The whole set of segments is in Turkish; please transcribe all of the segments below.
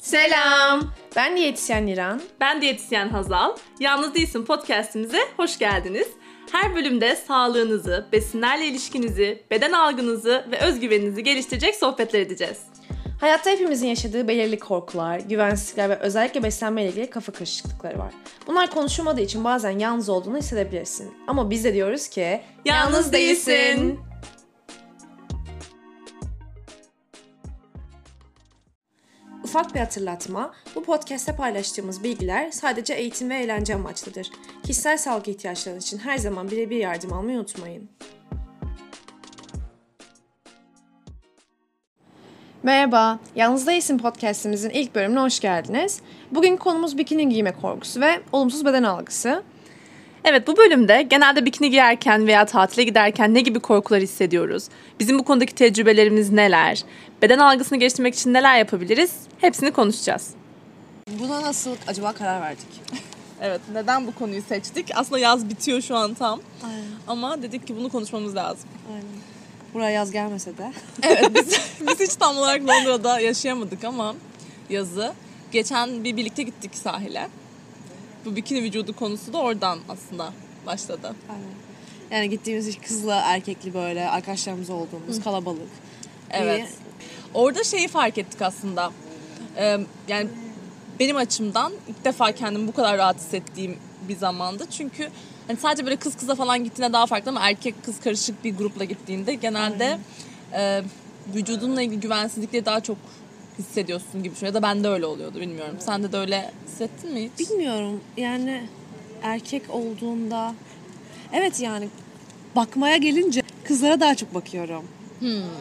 Selam. Ben diyetisyen İran. Ben diyetisyen Hazal. Yalnız Değilsin podcastimize hoş geldiniz. Her bölümde sağlığınızı, besinlerle ilişkinizi, beden algınızı ve özgüveninizi geliştirecek sohbetler edeceğiz. Hayatta hepimizin yaşadığı belirli korkular, güvensizlikler ve özellikle beslenme ile ilgili kafa karışıklıkları var. Bunlar konuşulmadığı için bazen yalnız olduğunu hissedebilirsin. Ama biz de diyoruz ki Yalnız değilsin. Ufak bir hatırlatma, bu podcast'te paylaştığımız bilgiler sadece eğitim ve eğlence amaçlıdır. Kişisel sağlık ihtiyaçlarınız için her zaman birebir yardım almayı unutmayın. Merhaba, Yalnız Değilsin podcastimizin ilk bölümüne hoş geldiniz. Bugün konumuz bikini giyme korkusu ve olumsuz beden algısı. Evet bu bölümde genelde bikini giyerken veya tatile giderken ne gibi korkular hissediyoruz? Bizim bu konudaki tecrübelerimiz neler? Beden algısını geliştirmek için neler yapabiliriz? Hepsini konuşacağız. Buna nasıl acaba karar verdik? Evet neden bu konuyu seçtik? Aslında yaz bitiyor şu an tam. Aynen. Ama dedik ki bunu konuşmamız lazım. Aynen. Buraya yaz gelmese de. Evet biz, biz hiç tam olarak Londra'da yaşayamadık ama yazı. Geçen bir birlikte gittik sahile. Bu bikini vücudu konusu da oradan aslında başladı. Aynen. Yani gittiğimiz iş kızla erkekli böyle arkadaşlarımız olduğumuz kalabalık. Evet. Orada şeyi fark ettik aslında. Ee, yani benim açımdan ilk defa kendimi bu kadar rahat hissettiğim bir zamandı. Çünkü hani sadece böyle kız kıza falan gittiğinde daha farklı ama erkek kız karışık bir grupla gittiğinde genelde e, vücudunla ilgili güvensizlikleri daha çok hissediyorsun gibi düşünüyorum. Ya da bende öyle oluyordu bilmiyorum. Sende de öyle hissettin mi hiç? Bilmiyorum yani erkek olduğunda evet yani bakmaya gelince kızlara daha çok bakıyorum.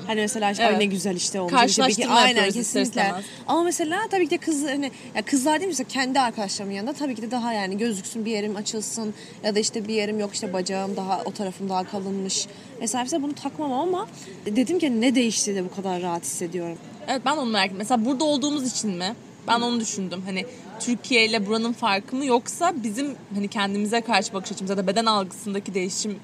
Hani mesela işte, Evet. ne güzel işte olmuş. Karşılaştırma işte, aynen kesinlikle. istemez. Ama mesela tabii ki de kız hani ya kızlar değil mi mesela kendi arkadaşlarımın yanında tabii ki de daha yani gözüksün bir yerim açılsın ya da işte bir yerim yok işte bacağım daha o tarafım daha kalınmış. Mesela mesela bunu takmam ama dedim ki ne değişti de bu kadar rahat hissediyorum. Evet ben onu merak ettim. Mesela burada olduğumuz için mi? Ben onu düşündüm. Hani Türkiye ile buranın farkı mı yoksa bizim hani kendimize karşı bakış açımız ya da beden algısındaki değişimle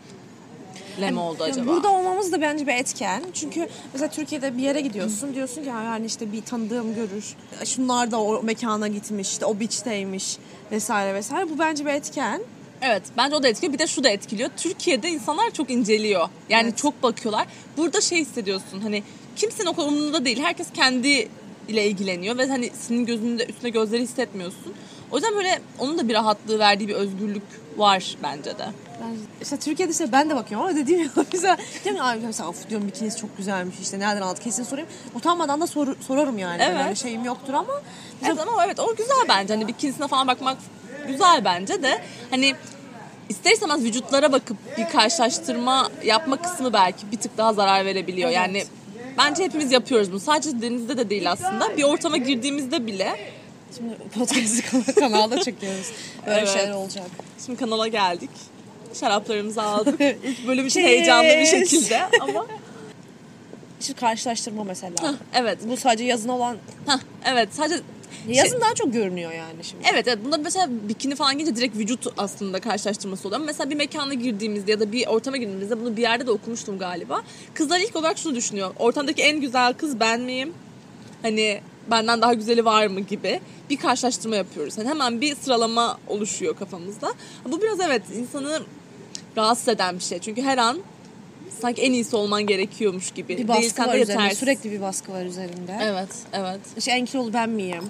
mi oldu acaba? Burada olmamız da bence bir etken. Çünkü mesela Türkiye'de bir yere gidiyorsun. Diyorsun ki "Ha, yani işte bir tanıdığım görür. Şunlar da o mekana gitmiş, işte o beach'teymiş vesaire vesaire. Bu bence bir etken. Evet bence o da etkiliyor. Bir de şu da etkiliyor. Türkiye'de insanlar çok inceliyor. Yani çok bakıyorlar. Burada şey hissediyorsun hani kimsenin o kadar umurunda değil. Herkes kendi ile ilgileniyor ve hani senin gözünde üstüne gözleri hissetmiyorsun. O yüzden böyle onun da bir rahatlığı verdiği bir özgürlük var bence de. Bence, işte Türkiye'de işte ben de bakıyorum ama dediğim gibi mesela, diyorum, "Ay, mesela of diyorum bikinisi çok güzelmiş işte nereden aldı kesin sorayım. Utanmadan da sor- sorarım yani. Evet. Böyle şeyim yoktur ama Evet ama evet o güzel bence. Hani bikinisine falan bakmak güzel bence de. Hani ister istemez vücutlara bakıp bir karşılaştırma yapma kısmı belki bir tık daha zarar verebiliyor. Yani bence hepimiz yapıyoruz bunu. Sadece denizde de değil aslında. Bir ortama girdiğimizde bile şimdi podcast'ı kanalda çekiyoruz. Böyle Evet. şeyler olacak. şimdi kanala geldik. Şaraplarımızı aldık. İlk bölüm için heyecanlı bir şekilde ama Şimdi karşılaştırma mesela. evet. Bu sadece yazın olan Hah, evet sadece yazın daha çok görünüyor yani şimdi. Evet evet bunda mesela bikini falan giyince direkt vücut aslında karşılaştırması oluyor. Ama mesela bir mekana girdiğimizde ya da bir ortama girdiğimizde bunu bir yerde de okumuştum galiba. Kızlar ilk olarak şunu düşünüyor. Ortamdaki en güzel kız ben miyim? Hani benden daha güzeli var mı gibi bir karşılaştırma yapıyoruz. Hani hemen bir sıralama oluşuyor kafamızda. Bu biraz evet insanı rahatsız eden bir şey. Çünkü her an sanki en iyisi olman gerekiyormuş gibi. Bir baskı Değilsen var de üzerinde. yetersiz. Sürekli bir baskı var üzerinde. Evet, evet. İşte en kilolu ben miyim?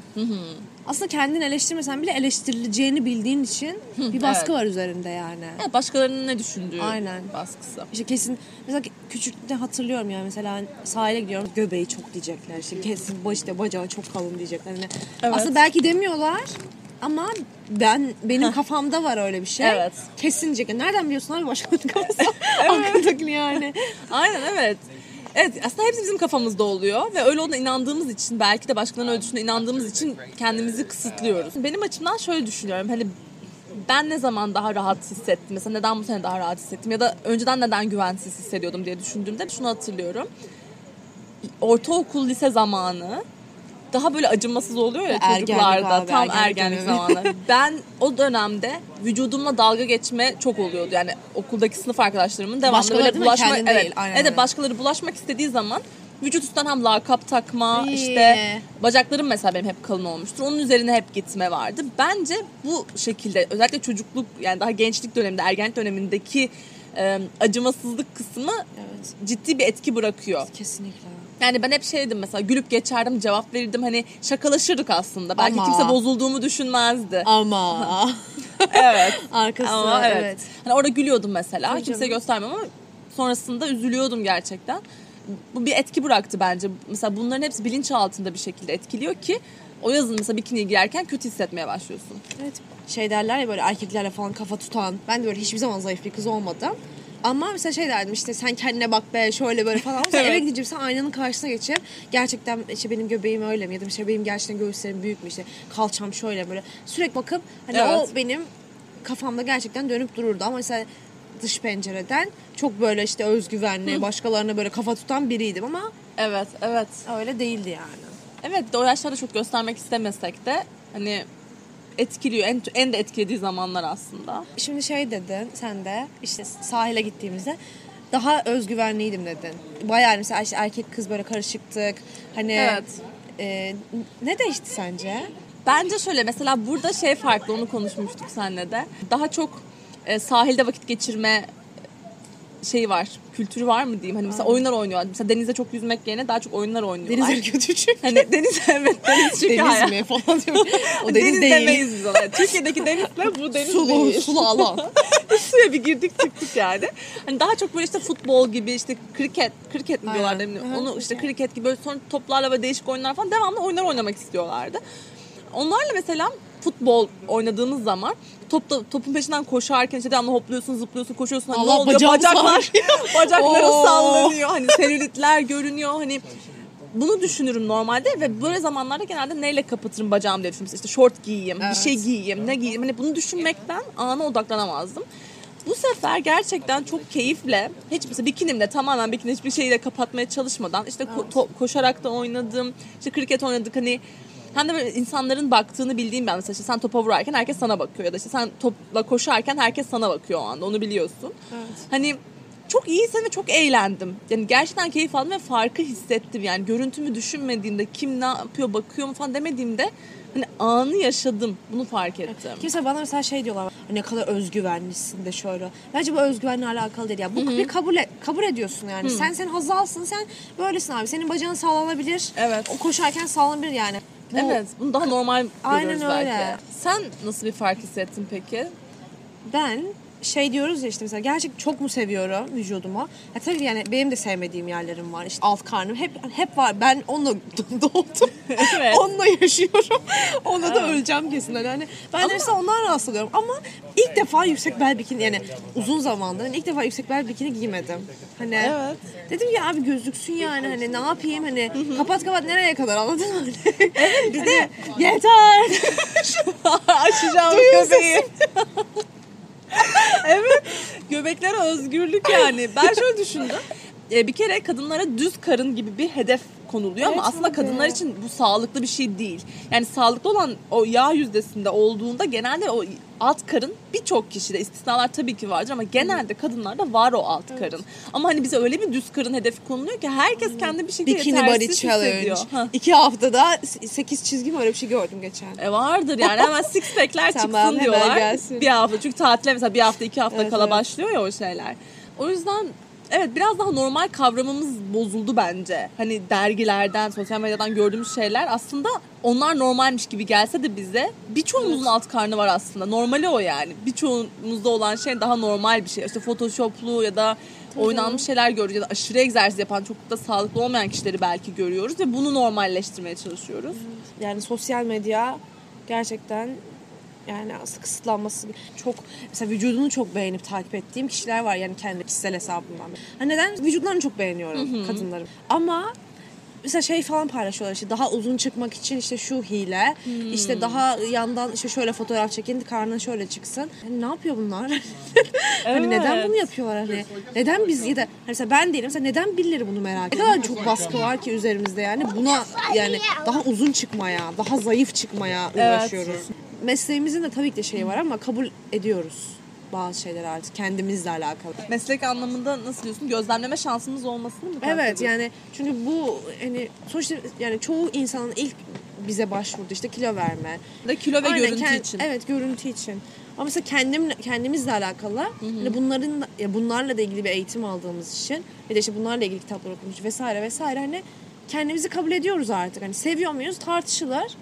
Aslında kendini eleştirmesen bile eleştirileceğini bildiğin için bir baskı evet. var üzerinde yani. Evet, başkalarının ne düşündüğü Aynen. baskısı. İşte kesin mesela küçükte hatırlıyorum yani mesela sahile gidiyorum göbeği çok diyecekler işte kesin baş işte bacağı çok kalın diyecekler. Hani Evet. Aslında belki demiyorlar ama ben benim kafamda var öyle bir şey. Evet. Kesin diyecekler. Nereden biliyorsun abi başkalarının kafası? Arkadakini yani. Aynen evet. Evet aslında hepsi bizim kafamızda oluyor ve öyle olduğuna inandığımız için belki de başkalarının öyle düşündüğüne inandığımız için kendimizi kısıtlıyoruz. Benim açımdan şöyle düşünüyorum hani ben ne zaman daha rahat hissettim mesela neden bu sene daha rahat hissettim ya da önceden neden güvensiz hissediyordum diye düşündüğümde şunu hatırlıyorum. Ortaokul lise zamanı daha böyle acımasız oluyor ya Ergenlik çocuklarda abi, tam ergenlik ergenlik zamanı. Ben o dönemde vücudumla dalga geçme çok oluyordu. Yani okuldaki sınıf arkadaşlarımın devamlı Başkaları böyle bulaşma evet. değil, aynen evet öyle. başkaları bulaşmak istediği zaman vücut üstten hem lakap takma İyi. işte bacaklarım mesela benim hep kalın olmuştur. Onun üzerine hep gitme vardı. Bence bu şekilde özellikle çocukluk yani daha gençlik döneminde ergenlik dönemindeki e, acımasızlık kısmı Evet. ciddi bir etki bırakıyor. Kesinlikle. Yani ben hep şeydim mesela gülüp geçerdim cevap verirdim hani şakalaşırdık aslında. Belki Ama- kimse bozulduğumu düşünmezdi. Ama evet. arkası Ama evet. evet. Hani orada gülüyordum mesela. Tabii Kimseye göstermem ama sonrasında üzülüyordum gerçekten. Bu bir etki bıraktı bence. Mesela bunların hepsi bilinç altında bir şekilde etkiliyor ki o yazın mesela bikiniye giyerken kötü hissetmeye başlıyorsun. Evet. Şey derler ya böyle erkeklerle falan kafa tutan. Ben de böyle hiçbir zaman zayıf bir kız olmadım. Ama mesela şey derdim işte sen kendine bak be şöyle böyle falan. Mesela eve gidince mesela aynanın karşısına geçip gerçekten işte benim göbeğim öyle mi ya da işte benim gerçekten göğüslerim büyük mü işte kalçam şöyle böyle sürekli bakıp hani Evet. o benim kafamda gerçekten dönüp dururdu ama mesela dış pencereden çok böyle işte özgüvenli başkalarına böyle kafa tutan biriydim ama Evet, evet. öyle değildi yani. Evet o yaşlarda çok göstermek istemesek de hani etkiliyor. En, en de etkilediği zamanlar aslında. Şimdi şey dedin sen de işte sahile gittiğimizde daha özgüvenliydim dedin. Bayağı mesela işte erkek kız böyle karışıktık. Hani Evet. e, ne değişti sence? Bence şöyle mesela burada şey farklı onu konuşmuştuk seninle de. Daha çok e, sahilde vakit geçirme şeyi var. Kültürü var mı diyeyim. Hani mesela oyunlar oynuyorlar. Mesela denizde çok yüzmek yerine daha çok oyunlar oynuyorlar. Deniz kötü çünkü. Hani deniz evet deniz çünkü Deniz hayat. mi falan diyorum. O deniz, deniz değil. demeyiz biz ona. Türkiye'deki denizle bu deniz Sulu, değil. sulu alan. Suya bir girdik çıktık yani. Hani daha çok böyle işte futbol gibi işte kriket, kriket mi diyorlar hı. Onu işte kriket gibi böyle sonra toplarla ve değişik oyunlar falan devamlı oyunlar oynamak istiyorlardı. Onlarla mesela futbol oynadığımız zaman topta, topun peşinden koşarken işte devamlı hopluyorsun, zıplıyorsun, koşuyorsun. Hani Allah, ne oluyor? bacağım Bacaklar, bacakları sallanıyor. Hani selülitler görünüyor. Hani bunu düşünürüm normalde ve böyle zamanlarda genelde neyle kapatırım bacağımı diye düşünürüm. İşte şort giyeyim, bir Evet. şey giyeyim, ne giyeyim. Hani bunu düşünmekten ana odaklanamazdım. Bu sefer gerçekten çok keyifle, hiç mesela bikinimle tamamen bikini hiçbir şeyle kapatmaya çalışmadan işte ko- to- koşarak da oynadım, işte kriket oynadık hani hem de böyle insanların baktığını bildiğim ben mesela işte sen topa vurarken herkes sana bakıyor ya da işte sen topla koşarken herkes sana bakıyor o anda onu biliyorsun. Hani çok iyiyse ve çok eğlendim. Yani gerçekten keyif aldım ve farkı hissettim. Yani görüntümü düşünmediğimde kim ne yapıyor bakıyor mu falan demediğimde hani anı yaşadım. Bunu fark ettim. Kimse bana mesela şey diyorlar ne kadar özgüvenlisin de şöyle. Bence bu özgüvenle alakalı değil ya. Bu bir kabul et- kabul ediyorsun yani. Sen sen hazalsın sen böylesin abi. Senin bacağın sallanabilir. Evet. O koşarken sallanabilir yani. Bu, Evet, bunu daha normal Aynen görüyoruz öyle. belki. Sen nasıl bir fark hissettin peki? Ben şey diyoruz ya işte mesela gerçek çok mu seviyorum vücudumu? Ya tabii yani benim de sevmediğim yerlerim var. İşte alt karnım hep hep var. Ben onunla doğdum. Evet. onunla yaşıyorum. Onunla da öleceğim kesin. Hani ben de mesela ondan rahatsız oluyorum. Ama ilk defa yüksek bel bikini yani uzun zamandır hani ilk defa yüksek bel bikini giymedim. Hani Evet. dedim ya abi gözlüksün yani hani ne yapayım hani kapat kapat nereye kadar anladın mı? bir de yeter. Açacağım Duyuyor göbeği. evet. Göbeklere özgürlük yani. Ben şöyle düşündüm. Ee, bir kere kadınlara düz karın gibi bir hedef konuluyor ama Evet, aslında abi. kadınlar için bu sağlıklı bir şey değil. Yani sağlıklı olan o yağ yüzdesinde olduğunda genelde o alt karın birçok kişide istisnalar tabii ki vardır ama genelde kadınlarda var o alt karın. Ama hani bize öyle bir düz karın hedefi konuluyor ki herkes kendi bir şekilde Bikini body yetersiz challenge. hissediyor. Ha. İki haftada 8 çizgi mi öyle bir şey gördüm geçen. E vardır yani hemen six pack'ler çıksın diyorlar. gelsin. Bir hafta çünkü tatile mesela bir hafta iki hafta Evet, kala evet. başlıyor ya o şeyler. O yüzden evet biraz daha normal kavramımız bozuldu bence. Hani dergilerden, sosyal medyadan gördüğümüz şeyler aslında onlar normalmiş gibi gelse de bize birçoğumuzun alt karnı var aslında. Normali o yani. Birçoğumuzda olan şey daha normal bir şey. İşte photoshoplu ya da oynanmış şeyler görüyoruz ya da aşırı egzersiz yapan çok da sağlıklı olmayan kişileri belki görüyoruz ve bunu normalleştirmeye çalışıyoruz. Yani sosyal medya gerçekten yani aslında kısıtlanması çok mesela vücudunu çok beğenip takip ettiğim kişiler var yani kendi kişisel hesabımdan. Hani neden vücutlarını çok beğeniyorum kadınların. Ama mesela şey falan paylaşıyorlar işte daha uzun çıkmak için işte şu hile işte daha yandan işte şöyle fotoğraf çekin karnın şöyle çıksın. Hani ne yapıyor bunlar? hani neden Evet. bunu yapıyorlar hani? Neden biz ya da hani mesela ben değilim mesela neden birileri bunu merak ediyor? Ne kadar çok baskı var ki üzerimizde yani buna yani daha uzun çıkmaya, daha zayıf çıkmaya uğraşıyoruz. Mesleğimizin de tabii ki de şeyi var ama kabul ediyoruz. bazı şeyler artık kendimizle alakalı. Meslek anlamında nasıl diyorsun? Gözlemleme şansımız olmasını mı Evet yani çünkü bu hani sonuçta yani çoğu insanın ilk bize başvurdu işte kilo verme. Ve kilo ve Aynen, görüntü kend- için. Evet görüntü için. Ama mesela kendim kendimizle alakalı hani bunların ya bunlarla da ilgili bir eğitim aldığımız için ve de işte bunlarla ilgili kitaplar okumuş vesaire vesaire hani kendimizi kabul ediyoruz artık. Hani seviyor muyuz tartışılır.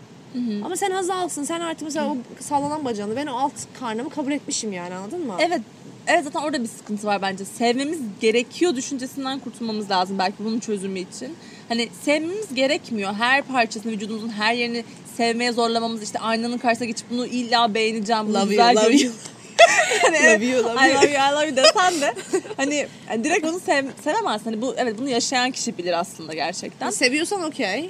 Ama sen azalsın. Sen artık mesela o sallanan bacağını ben o alt karnımı kabul etmişim yani anladın mı? Evet. Evet zaten orada bir sıkıntı var bence. Sevmemiz gerekiyor düşüncesinden kurtulmamız lazım belki bunun çözümü için. Hani sevmemiz gerekmiyor. Her parçasını, vücudumuzun her yerini sevmeye zorlamamız işte aynanın karşısına geçip bunu illa beğeneceğim, Love you, love göreceğim. hani, Love you, love I you. love you, I love you desen de hani yani direkt onu sev, sevemezsin. Hani bu evet bunu yaşayan kişi bilir aslında gerçekten. Seviyorsan okey.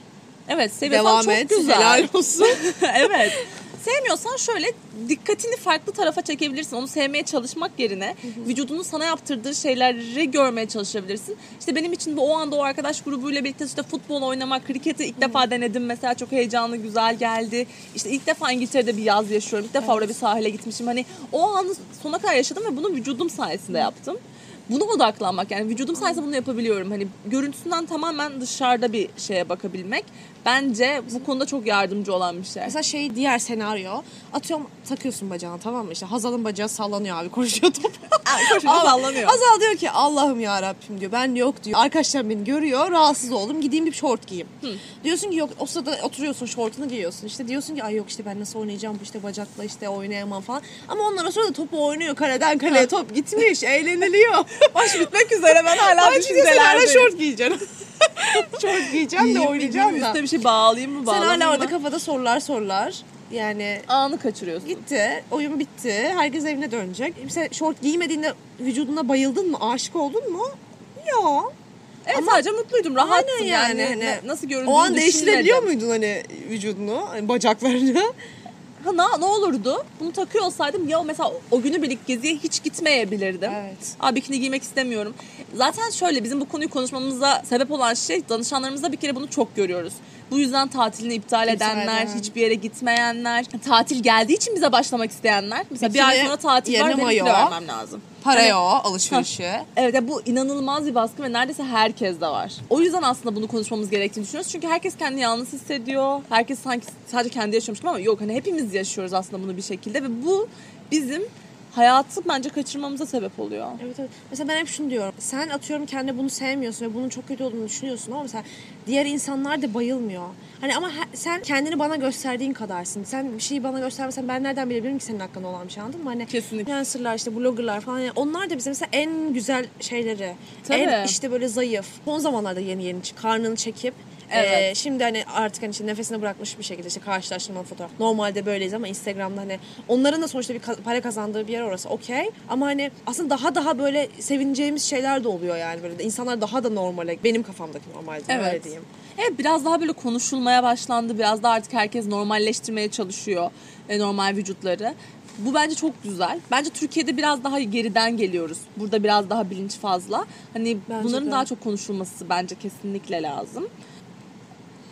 Evet seviyorsan Devam çok et. güzel. Helal olsun. evet. Sevmiyorsan şöyle dikkatini farklı tarafa çekebilirsin. Onu sevmeye çalışmak yerine vücudunun sana yaptırdığı şeyleri görmeye çalışabilirsin. İşte benim için de o anda o arkadaş grubuyla birlikte işte futbol oynamak, kriketi ilk defa denedim mesela çok heyecanlı, güzel geldi. İşte ilk defa İngiltere'de bir yaz yaşıyorum. İlk defa orada bir sahile gitmişim. Hani o anı sona kadar yaşadım ve bunu vücudum sayesinde yaptım. Buna odaklanmak yani vücudum sayesinde bunu yapabiliyorum. Hani görüntüsünden tamamen dışarıda bir şeye bakabilmek bence bu konuda çok yardımcı olan bir şey. Mesela şey diğer senaryo. Atıyorum takıyorsun bacağını tamam mı? İşte Hazal'ın bacağı sallanıyor abi koşuyor top. koşuyor, sallanıyor. Hazal diyor ki Allah'ım ya Rabbim diyor. Ben yok diyor. Arkadaşlar beni görüyor. Rahatsız oldum. Gideyim bir şort giyeyim. Diyorsun ki yok o sırada oturuyorsun şortunu giyiyorsun. İşte diyorsun ki ay yok işte ben nasıl oynayacağım bu işte bacakla işte oynayamam falan. Ama ondan sonra da topu oynuyor. Kaleden kaleye top gitmiş. Eğleniliyor. Baş bitmek üzere ben hala düşüncelerdeyim. şort giyeceksin. şort giyeceğim de oynayacağım da. Üstüne bir şey bağlayayım mı Sen bağlamayayım hala orada mı? kafada sorular sorular. Yani Anı kaçırıyorsun. Gitti. Oyun bitti. Herkes evine dönecek. Mesela şort giymediğinde vücuduna bayıldın mı? Aşık oldun mu? Yok. Evet sadece mutluydum, rahattım yani. yani, hani nasıl göründüğünü O an değiştirebiliyor muydun hani vücudunu, hani bacaklarını? Ha, ne, ne olurdu? Bunu takıyor olsaydım ya mesela o günü birlik geziye hiç gitmeyebilirdim. Evet. Aa bikini giymek istemiyorum. Zaten şöyle bizim bu konuyu konuşmamıza sebep olan şey danışanlarımızda bir kere bunu çok görüyoruz. Bu yüzden tatilini iptal edenler, eden. hiçbir yere gitmeyenler, tatil geldiği için bize başlamak isteyenler. Mesela bir ay Bikini sonra tatil var benim kilo vermem lazım. Para Hani- yok, alışverişi. Evet ya bu inanılmaz bir baskı ve neredeyse herkes de var. O yüzden aslında bunu konuşmamız gerektiğini düşünüyoruz. Çünkü herkes kendini yalnız hissediyor. Herkes sanki sadece kendi yaşıyormuş gibi ama yok hani hepimiz yaşıyoruz aslında bunu bir şekilde ve bu bizim hayatı bence kaçırmamıza sebep oluyor. Evet, evet. Mesela ben hep şunu diyorum. Sen atıyorum kendi bunu sevmiyorsun ve bunun çok kötü olduğunu düşünüyorsun ama mesela diğer insanlar da bayılmıyor. Hani ama he- sen kendini bana gösterdiğin kadarsın. Sen bir şeyi bana göstermesen ben nereden bilebilirim ki senin hakkında olan bir şey anladın mı? Hani Kesinlikle. influencerlar işte bloggerlar falan yani onlar da bize mesela en güzel şeyleri. Tabii. En işte böyle zayıf. Son zamanlarda yeni yeni karnını çekip Evet. ee, şimdi hani artık hani işte nefesini bırakmış bir şekilde işte karşılaştırma fotoğraf. Normalde böyleyiz ama Instagram'da hani onların da sonuçta bir para kazandığı bir yer orası okey. Ama hani aslında daha daha böyle sevineceğimiz şeyler de oluyor yani böyle de. insanlar daha da normale benim kafamdaki normalde öyle Evet. diyeyim. Evet biraz daha böyle konuşulmaya başlandı. Biraz da artık herkes normalleştirmeye çalışıyor e, normal vücutları. Bu bence çok güzel. Bence Türkiye'de biraz daha geriden geliyoruz. Burada biraz daha bilinç fazla. Hani Bence bunların de. daha çok konuşulması bence kesinlikle lazım.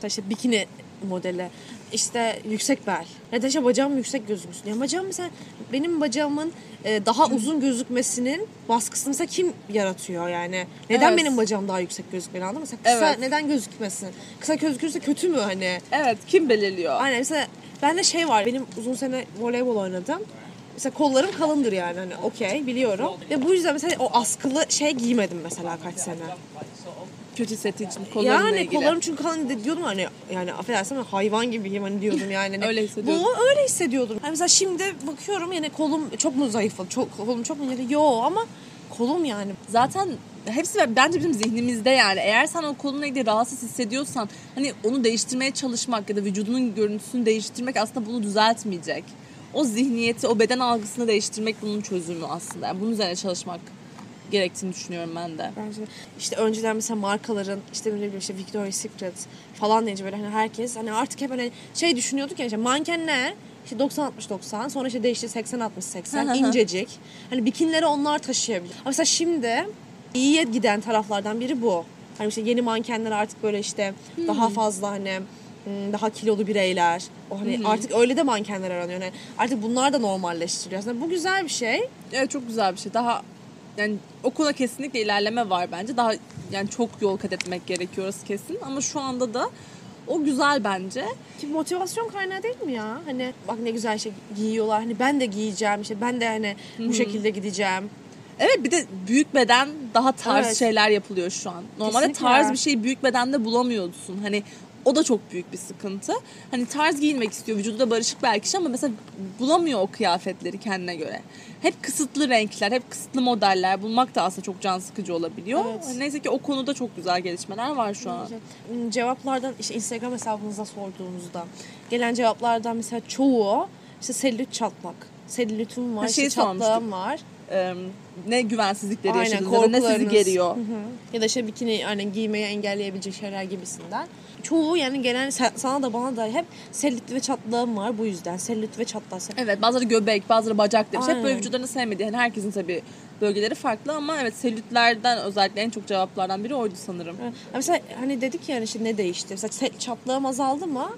İşte bikini modeli. işte yüksek bel. Da işte bacağım yüksek gözüksün. Ya bacağım mesela benim bacağımın e, daha uzun gözükmesinin baskısını mesela kim yaratıyor yani? Neden Evet. benim bacağım daha yüksek gözükmeli anladın mı? Mesela kısa Evet. neden gözükmesin? Kısa gözükürse kötü mü hani? Evet kim belirliyor? Aynen mesela bende şey var. Benim uzun sene voleybol oynadım. Mesela kollarım kalındır yani hani okey biliyorum. Ve bu yüzden mesela o askılı şey giymedim mesela kaç sene. Kötü hissettiği için kollarınla Yani ilgili. kollarım çünkü de- diyordum hani yani affedersin ama hayvan gibiyim hani diyordum yani. Hani Öyle hissediyordun. Bu öyle hissediyordum. Hani mesela şimdi bakıyorum yani kolum çok mu zayıfladı? Çok, kolum çok mu ince? Yo ama kolum yani. Zaten hepsi bence bizim zihnimizde yani. Eğer sen o kolunla ilgili rahatsız hissediyorsan hani onu değiştirmeye çalışmak ya da vücudunun görüntüsünü değiştirmek aslında bunu düzeltmeyecek. O zihniyeti, o beden algısını değiştirmek bunun çözümü aslında. Yani bunun üzerine çalışmak gerektiğini düşünüyorum ben de. Bence de. işte önceden mesela markaların işte ne bileyim işte Victoria's Secret falan deyince böyle hani herkes hani artık hep hani şey düşünüyorduk ya işte mankenler işte 90 60 90 sonra işte değişti 80 60 80 incecik. Hani bikinileri onlar taşıyabilir. Ama mesela şimdi iyiye giden taraflardan biri bu. Hani işte yeni mankenler artık böyle işte daha fazla hani hmm, daha kilolu bireyler. O hani artık öyle de mankenler aranıyor. Yani artık bunlar da normalleştiriliyor. Aslında bu güzel bir şey. Evet çok güzel bir şey. Daha yani o konuda kesinlikle ilerleme var bence. Daha yani çok yol kat etmek gerekiyor orası kesin. Ama şu anda da o güzel bence. Ki motivasyon kaynağı değil mi ya? Hani bak ne güzel şey giyiyorlar. Hani ben de giyeceğim işte ben de hani bu şekilde gideceğim. Evet bir de büyük beden daha tarz Evet. şeyler yapılıyor şu an. Normalde Kesinlikle. tarz bir şeyi büyük bedende bulamıyorsun. Hani o da çok büyük bir sıkıntı. Hani tarz giyinmek istiyor. Vücudu da barışık belki ama mesela bulamıyor o kıyafetleri kendine göre. Hep kısıtlı renkler, hep kısıtlı modeller bulmak da aslında çok can sıkıcı olabiliyor. Evet. Neyse ki o konuda çok güzel gelişmeler var şu an. Hmm, Cevaplardan işte Instagram hesabınıza sorduğunuzda gelen cevaplardan mesela çoğu işte selülit çatlak. Selülitim var, Ha, işte şeyi çatlağım var. Ee, ne güvensizlikleri Aynen, yaşadınız ne sizi geriyor. Hı hı. Ya da işte bikini hani giymeyi engelleyebilecek şeyler gibisinden. Çoğu yani gelen sana da bana da hep selülit ve çatlağım var bu yüzden. Selülit ve çatlak. Evet bazıları göbek, bazıları bacak demiş. Hep böyle Aynen. vücutlarını sevmediği. Yani herkesin tabii bölgeleri farklı ama evet selülitlerden özellikle en çok cevaplardan biri oydu sanırım. Ha, Mesela hani dedik ya hani işte ne değişti? Mesela se- çatlağım azaldı mı?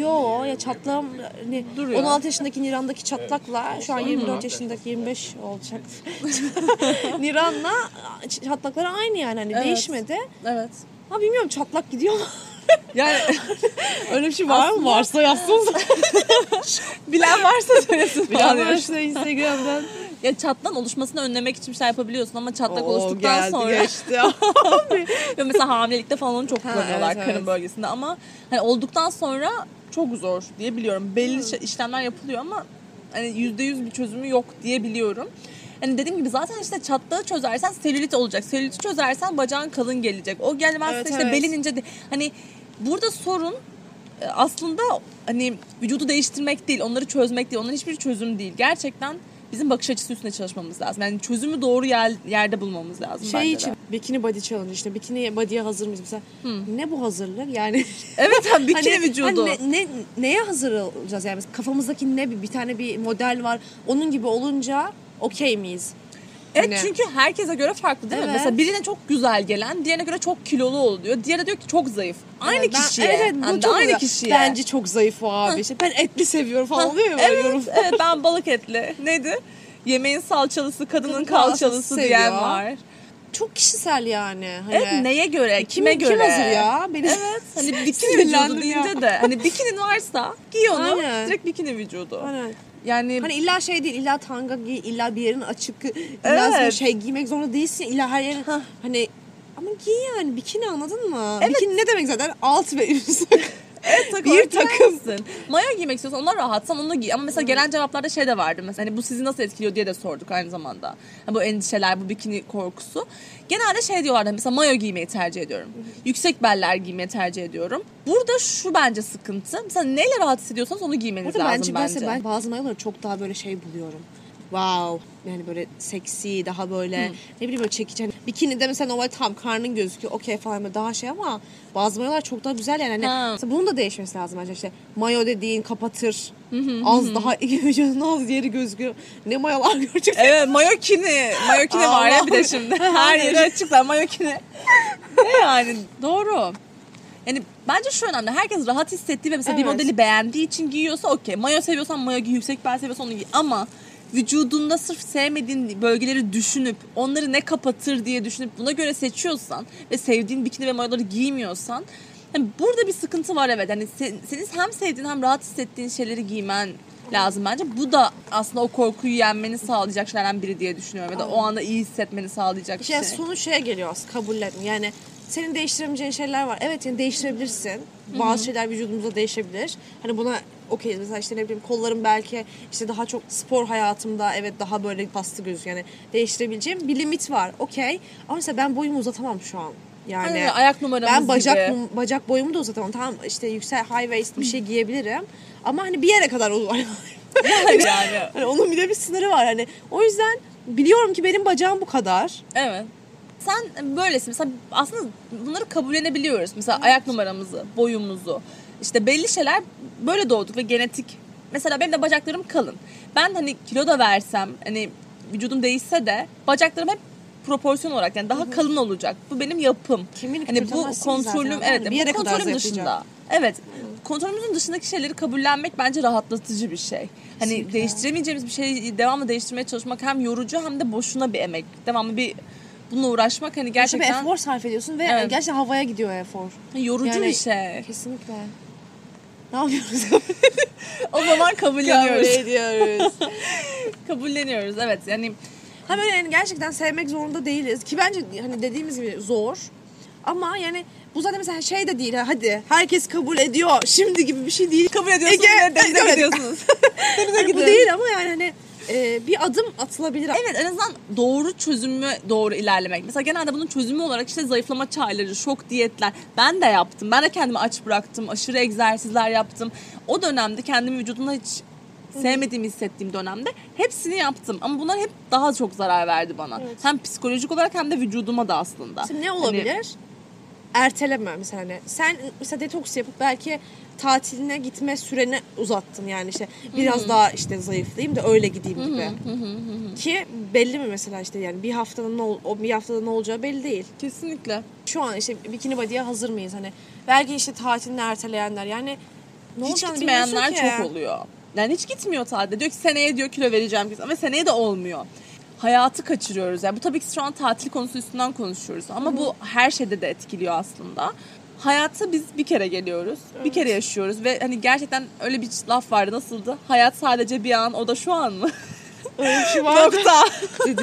Yo ya çatlağım hani Duruyor. 16 yaşındaki Niran'daki çatlakla şu an 24 yaşındaki 25 olacak. Niran'la çatlakları aynı yani hani Evet. değişmedi. Evet. Ha bilmiyorum çatlak gidiyor mu? Yani Öyle bir şey var mı? Varsa yazsın. bilen varsa söylesin Bilen varsa Instagram'dan. Ya çatlağın oluşmasını önlemek için bir şey yapabiliyorsun ama çatlak Oo, oluştuktan geldi, sonra geçti. ya mesela hamilelikte falan onu çok Ha, kullanıyorlar evet, karın evet. bölgesinde ama hani olduktan sonra çok zor diye biliyorum. Belli şey- işlemler yapılıyor ama hani yüzde yüz bir çözümü yok diye biliyorum. Hani dediğim gibi zaten işte çatlağı çözersen selülit olacak. Selüliti çözersen bacağın kalın gelecek. O gelmezse Evet, işte evet. belin ince. de- Hani burada sorun e, aslında hani vücudu değiştirmek değil, onları çözmek değil. Onların hiçbir çözüm değil. Gerçekten bizim bakış açısı üstüne çalışmamız lazım. Yani çözümü doğru yer, yerde bulmamız lazım Şey için de. bikini body challenge işte bikini body'ye hazır mıyız mesela? Ne bu hazırlık yani? Evet abi bikini Hani- vücudu. hani ne, ne- neye hazır olacağız yani? Mesela kafamızdaki ne bir, bir tane bir model var. Onun gibi olunca okey miyiz? Evet Hani- çünkü herkese göre farklı değil mi? Evet. Mesela birine çok güzel gelen, diğerine göre çok kilolu oluyor. Diğeri diyor ki çok zayıf. Aynı Evet, ben- kişiye. Evet, evet bu de çok aynı kişiye. Bence çok zayıf o abi. İşte ben etli seviyorum falan oluyor ya evet, yorum. evet ben balık etli. Neydi? Yemeğin salçalısı, kadının Kadın kalçalısı diyen var. Çok kişisel yani. Hani, Evet neye göre, kim, kime göre? Kim hazır ya? Beni Evet hani bikini vücudu deyince de hani bikinin varsa giy onu Aynen. direkt bikini vücudu. Aynen. Yani Hani illa şey değil, illa tanga giy, illa bir yerin açık, illa Evet. şey giymek zorunda değilsin, illa her yerin hani ama giy yani bikini anladın mı? Bikini ne demek zaten? Alt ve üst. takım bir takım. giyersin. Mayo giymek istiyorsan ona rahatsan onu giy. Ama mesela gelen cevaplarda şey de vardı. Mesela hani bu sizi nasıl etkiliyor diye de sorduk aynı zamanda. Hani bu endişeler, bu bikini korkusu. Genelde şey diyorlardı mesela mayo giymeyi tercih ediyorum. Yüksek beller giymeyi tercih ediyorum. Burada şu bence sıkıntı. Mesela neyle rahat hissediyorsanız onu giymeniz Zaten lazım bence, bence. ben, ben bazı mayoları çok daha böyle şey buluyorum. Wow. Yani böyle seksi, daha böyle ne bileyim böyle çekici. Hani bikini de mesela normal tam karnın gözüküyor. Okey falan daha şey ama bazı mayolar çok daha güzel yani. Hani Ha. mesela bunun da değişmesi lazım bence işte. Mayo dediğin kapatır. az daha vücudun az yeri gözüküyor. Ne mayolar görecek. Evet mayokini. Mayokini var ya bir de şimdi. Her yeri açıklar mayokini. ne yani doğru. Yani bence şu önemli. Herkes rahat hissettiği ve mesela bir Evet. modeli beğendiği için giyiyorsa okey. Mayo seviyorsan mayo giy, yüksek bel seviyorsan onu giy. Ama vücudunda sırf sevmediğin bölgeleri düşünüp onları ne kapatır diye düşünüp buna göre seçiyorsan ve sevdiğin bikini ve mayoları giymiyorsan hani burada bir sıkıntı var evet. Hani sen, senin hem sevdiğin hem rahat hissettiğin şeyleri giymen lazım bence. Bu da aslında o korkuyu yenmeni sağlayacak şeylerden biri diye düşünüyorum. Ya da o anda iyi hissetmeni sağlayacak İşte şey. sonu şeye geliyor aslında kabullenme. Yani senin değiştiremeyeceğin şeyler var. Evet yani değiştirebilirsin. Bazı şeyler vücudumuzda değişebilir. Hani buna okey mesela işte ne bileyim kollarım belki işte daha çok spor hayatımda evet daha böyle bastı gözüküyor. Yani değiştirebileceğim bir limit var. Okey. Ama mesela ben boyumu uzatamam şu an. Yani Aynen, ayak numaramız ben bacak gibi. bacak boyumu da uzatamam. Tamam işte yüksek high waist bir şey giyebilirim. Ama hani bir yere kadar olur. yani. Hani onun bir de bir sınırı var. Hani o yüzden biliyorum ki benim bacağım bu kadar. Evet. Sen böylesin. Mesela aslında bunları kabullenebiliyoruz. Mesela ayak numaramızı, boyumuzu. İşte belli şeyler böyle doğduk ve genetik. Mesela benim de bacaklarım kalın. Ben hani kilo da versem, hani vücudum değişse de bacaklarım hep proporsiyon olarak yani daha kalın olacak. Bu benim yapım. Kimini hani bu kontrolüm zaten, evet bir yere bu kadar kontrolüm zayıflayacak. dışında. Evet. kontrolümüzün dışındaki şeyleri kabullenmek bence rahatlatıcı bir şey. Hani Kesinlikle. değiştiremeyeceğimiz bir şeyi devamlı değiştirmeye çalışmak hem yorucu hem de boşuna bir emek. Devamlı bir bununla uğraşmak hani Gerçekten gerçekten efor sarf ediyorsun ve Evet. gerçekten havaya gidiyor efor. yorucu Yani- bir şey. Kesinlikle. Ne yapıyoruz? O zaman kabulleniyoruz. ediyoruz. kabulleniyoruz evet yani Ha böyle yani gerçekten sevmek zorunda değiliz. Ki bence hani dediğimiz gibi zor. Ama yani bu zaten mesela şey de değil. ha, Hadi herkes kabul ediyor. Şimdi gibi bir şey değil. kabul ediyorsunuz Ege- ve denize Evet. gidiyorsunuz. denize Hani bu değil ama yani hani e, bir adım atılabilir. Evet en azından doğru çözümü doğru ilerlemek. Mesela genelde bunun çözümü olarak işte zayıflama çayları, şok diyetler. Ben de yaptım. Ben de kendimi aç bıraktım. Aşırı egzersizler yaptım. O dönemde kendimi vücudumda hiç sevmediğimi hissettiğim dönemde hepsini yaptım. Ama bunlar hep daha çok zarar verdi bana. Evet. Hem psikolojik olarak hem de vücuduma da aslında. Şimdi ne Hani- olabilir? Erteleme mesela hani. Sen mesela detoks yapıp belki tatiline gitme süreni uzattın yani işte biraz daha işte zayıflayayım da öyle gideyim gibi. Ki belli mi mesela işte yani bir haftada ne ol, o bir haftada ne olacağı belli değil. Kesinlikle. Şu an işte bikini body'ye hazır mıyız hani? Belki işte tatilini erteleyenler yani ne hiç gitmeyenler çok oluyor. Yani hiç gitmiyor tatilde. Diyor ki seneye diyor kilo vereceğim. Ama seneye de olmuyor. Hayatı kaçırıyoruz. Yani bu tabii ki şu an tatil konusu üstünden konuşuyoruz. Ama bu her şeyde de etkiliyor aslında. Hayata biz bir kere geliyoruz. Bir kere yaşıyoruz ve hani gerçekten öyle bir laf vardı nasıldı? Hayat sadece bir an o da şu an mı? Öyle bir şey vardı. Nokta. Bunu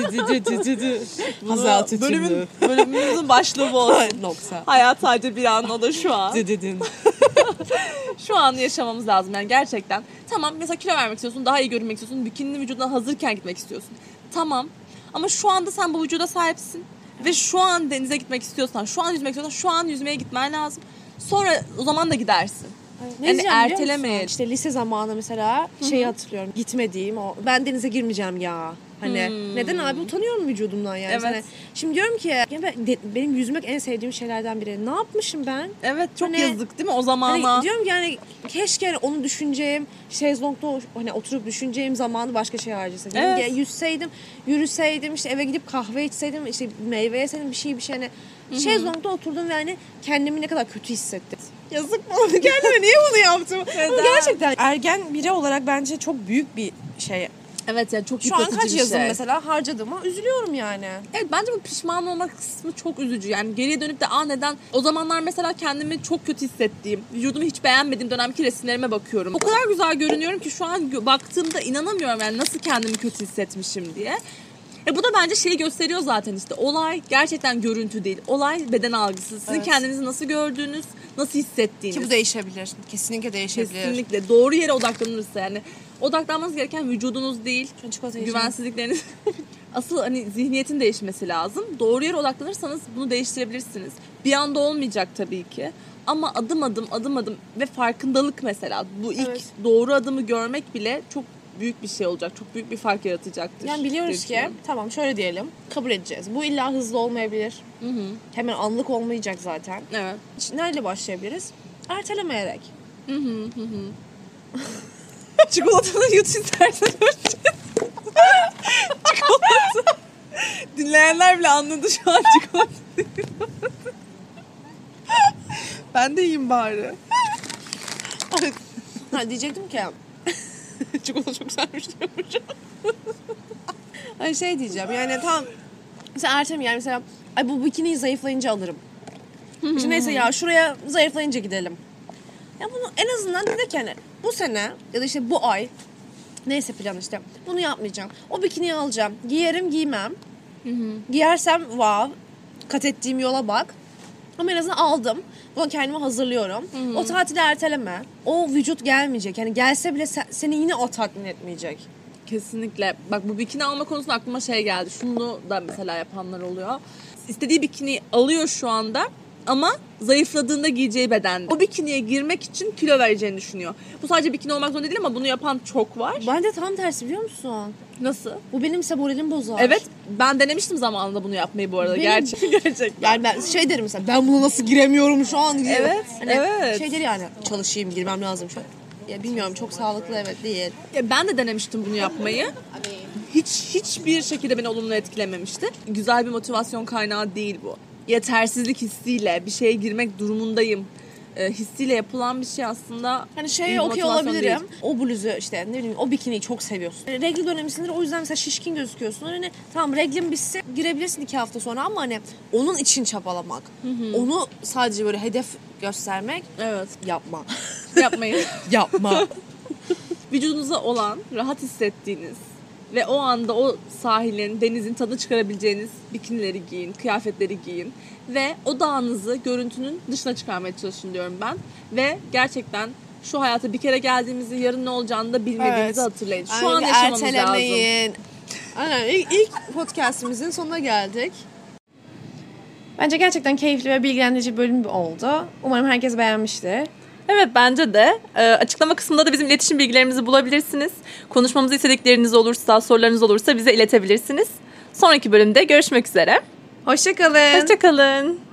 Bunu bölümün, bölümümüzün başlığı bu olsun. Nokta. Hayat sadece bir an o da şu an. Şu anı yaşamamız lazım yani gerçekten. Tamam mesela kilo vermek istiyorsun, daha iyi görünmek istiyorsun, bikininin vücuduna hazırken gitmek istiyorsun. Tamam ama şu anda sen bu vücuda sahipsin ve şu an denize gitmek istiyorsan, şu an yüzmek istiyorsan şu an yüzmeye gitmen lazım. Sonra o zaman da gidersin. Ne Yani ertelemeyin. İşte lise zamanı mesela şeyi hatırlıyorum. Gitmediğim o ben denize girmeyeceğim ya. Hani neden abi utanıyorum vücudumdan yani. Evet. Hani şimdi diyorum ki ya ben, de- benim yüzmek en sevdiğim şeylerden biri. Ne yapmışım ben? Evet çok Hani- yazık değil mi o zamana? Hani diyorum ki yani keşke onu düşüneceğim, şezlongda hani oturup düşüneceğim zamanı başka şey harcasaydım. Evet. Yüzseydim, yürüseydim, işte eve gidip kahve içseydim, işte meyve yeseydim bir şey bir şey hani. Şezlongda oturdum ve hani kendimi ne kadar kötü hissettim. Yazık mı? Kendime niye bunu yaptım? Bu Neden? gerçekten ergen biri olarak bence çok büyük bir şey. Evet yani çok Şu an kaç bir yazım şey. mesela harcadığıma üzülüyorum yani. Evet bence bu pişman olma kısmı çok üzücü. Yani geriye dönüp de aa neden o zamanlar mesela kendimi çok kötü hissettiğim, vücudumu hiç beğenmediğim dönemki resimlerime bakıyorum. O kadar güzel görünüyorum ki şu an baktığımda inanamıyorum yani nasıl kendimi kötü hissetmişim diye. E bu da bence şeyi gösteriyor zaten işte. Olay gerçekten görüntü değil. Olay beden algısı. Sizin Evet. kendinizi nasıl gördüğünüz, nasıl hissettiğiniz. Ki bu değişebilir. Kesinlikle değişebilir. Kesinlikle. Doğru yere odaklanırsa yani. Odaklanmanız gereken vücudunuz değil. Güvensizlikleriniz. Asıl hani zihniyetin değişmesi lazım. Doğru yere odaklanırsanız bunu değiştirebilirsiniz. Bir anda olmayacak tabii ki. Ama adım adım adım adım ve farkındalık mesela. Bu ilk Evet. doğru adımı görmek bile çok büyük bir şey olacak. Çok büyük bir fark yaratacaktır. Yani biliyoruz ki tamam şöyle diyelim kabul edeceğiz. Bu illa hızlı olmayabilir. Hemen anlık olmayacak zaten. Evet. Nerede başlayabiliriz? Ertelemeyerek. Çikolatalı yut istersen önce. Çikolata. Dinleyenler bile anladı şu an çikolata. ben de yiyeyim bari. Ha, diyecektim ki çikolata çok güzelmiş diyormuşum. Ay şey diyeceğim yani tam mesela Ertem yani mesela ay bu bikiniyi zayıflayınca alırım. İşte neyse ya şuraya zayıflayınca gidelim. Ya bunu en azından dedik yani bu sene ya da işte bu ay neyse plan işte bunu yapmayacağım. O bikiniyi alacağım. Giyerim giymem. Giyersem wow kat ettiğim yola bak. Ama en azından aldım. Buna kendimi hazırlıyorum. O tatili erteleme. O vücut gelmeyecek. Yani gelse bile se- seni yine o tatmin etmeyecek. Kesinlikle. Bak bu bikini alma konusunda aklıma şey geldi. Şunu da mesela yapanlar oluyor. İstediği bikini alıyor şu anda ama zayıfladığında giyeceği beden. O bikiniye girmek için kilo vereceğini düşünüyor. Bu sadece bikini olmak zorunda değil ama bunu yapan çok var. Bence tam tersi biliyor musun? Nasıl? Bu benim ise moralimi bozar. Evet ben denemiştim zamanında bunu yapmayı bu arada. Benim- Gerçek, gerçekten. Yani ben şey derim mesela ben buna nasıl giremiyorum şu an diye. Evet, evet. Şey der yani çalışayım girmem lazım şu an. Ya bilmiyorum çok sağlıklı evet değil. Ya ben de denemiştim bunu yapmayı. Hiç hiçbir şekilde beni olumlu etkilememişti. Güzel bir motivasyon kaynağı değil bu. Yetersizlik hissiyle bir şeye girmek durumundayım. E, hissiyle yapılan bir şey aslında. Hani şeye okey olabilirim. değil. O bluzu işte ne bileyim o bikiniyi çok seviyorsun. Yani regl dönemisindir o yüzden mesela şişkin gözüküyorsun. Hani tamam reglin bitse girebilirsin iki hafta sonra ama hani onun için çabalamak. Onu sadece böyle hedef göstermek Evet. yapma. Yapmayın. yapma. Vücudunuza olan rahat hissettiğiniz ve o anda o sahilin, denizin tadını çıkarabileceğiniz bikinileri giyin, kıyafetleri giyin ve o dağınızı görüntünün dışına çıkarmaya çalışın diyorum ben. Ve gerçekten şu hayata bir kere geldiğimizi yarın ne olacağını da bilmediğinizi Evet. hatırlayın. Şu Yani an yaşamamız lazım. ertelemeyin. Aynen ilk, ilk podcastimizin sonuna geldik. Bence gerçekten keyifli ve bilgilendirici bölüm oldu. Umarım herkes beğenmiştir. Evet bence de. Ee, açıklama kısmında da bizim iletişim bilgilerimizi bulabilirsiniz. Konuşmamızı istedikleriniz olursa, sorularınız olursa bize iletebilirsiniz. Sonraki bölümde görüşmek üzere. Hoşçakalın. Hoşçakalın.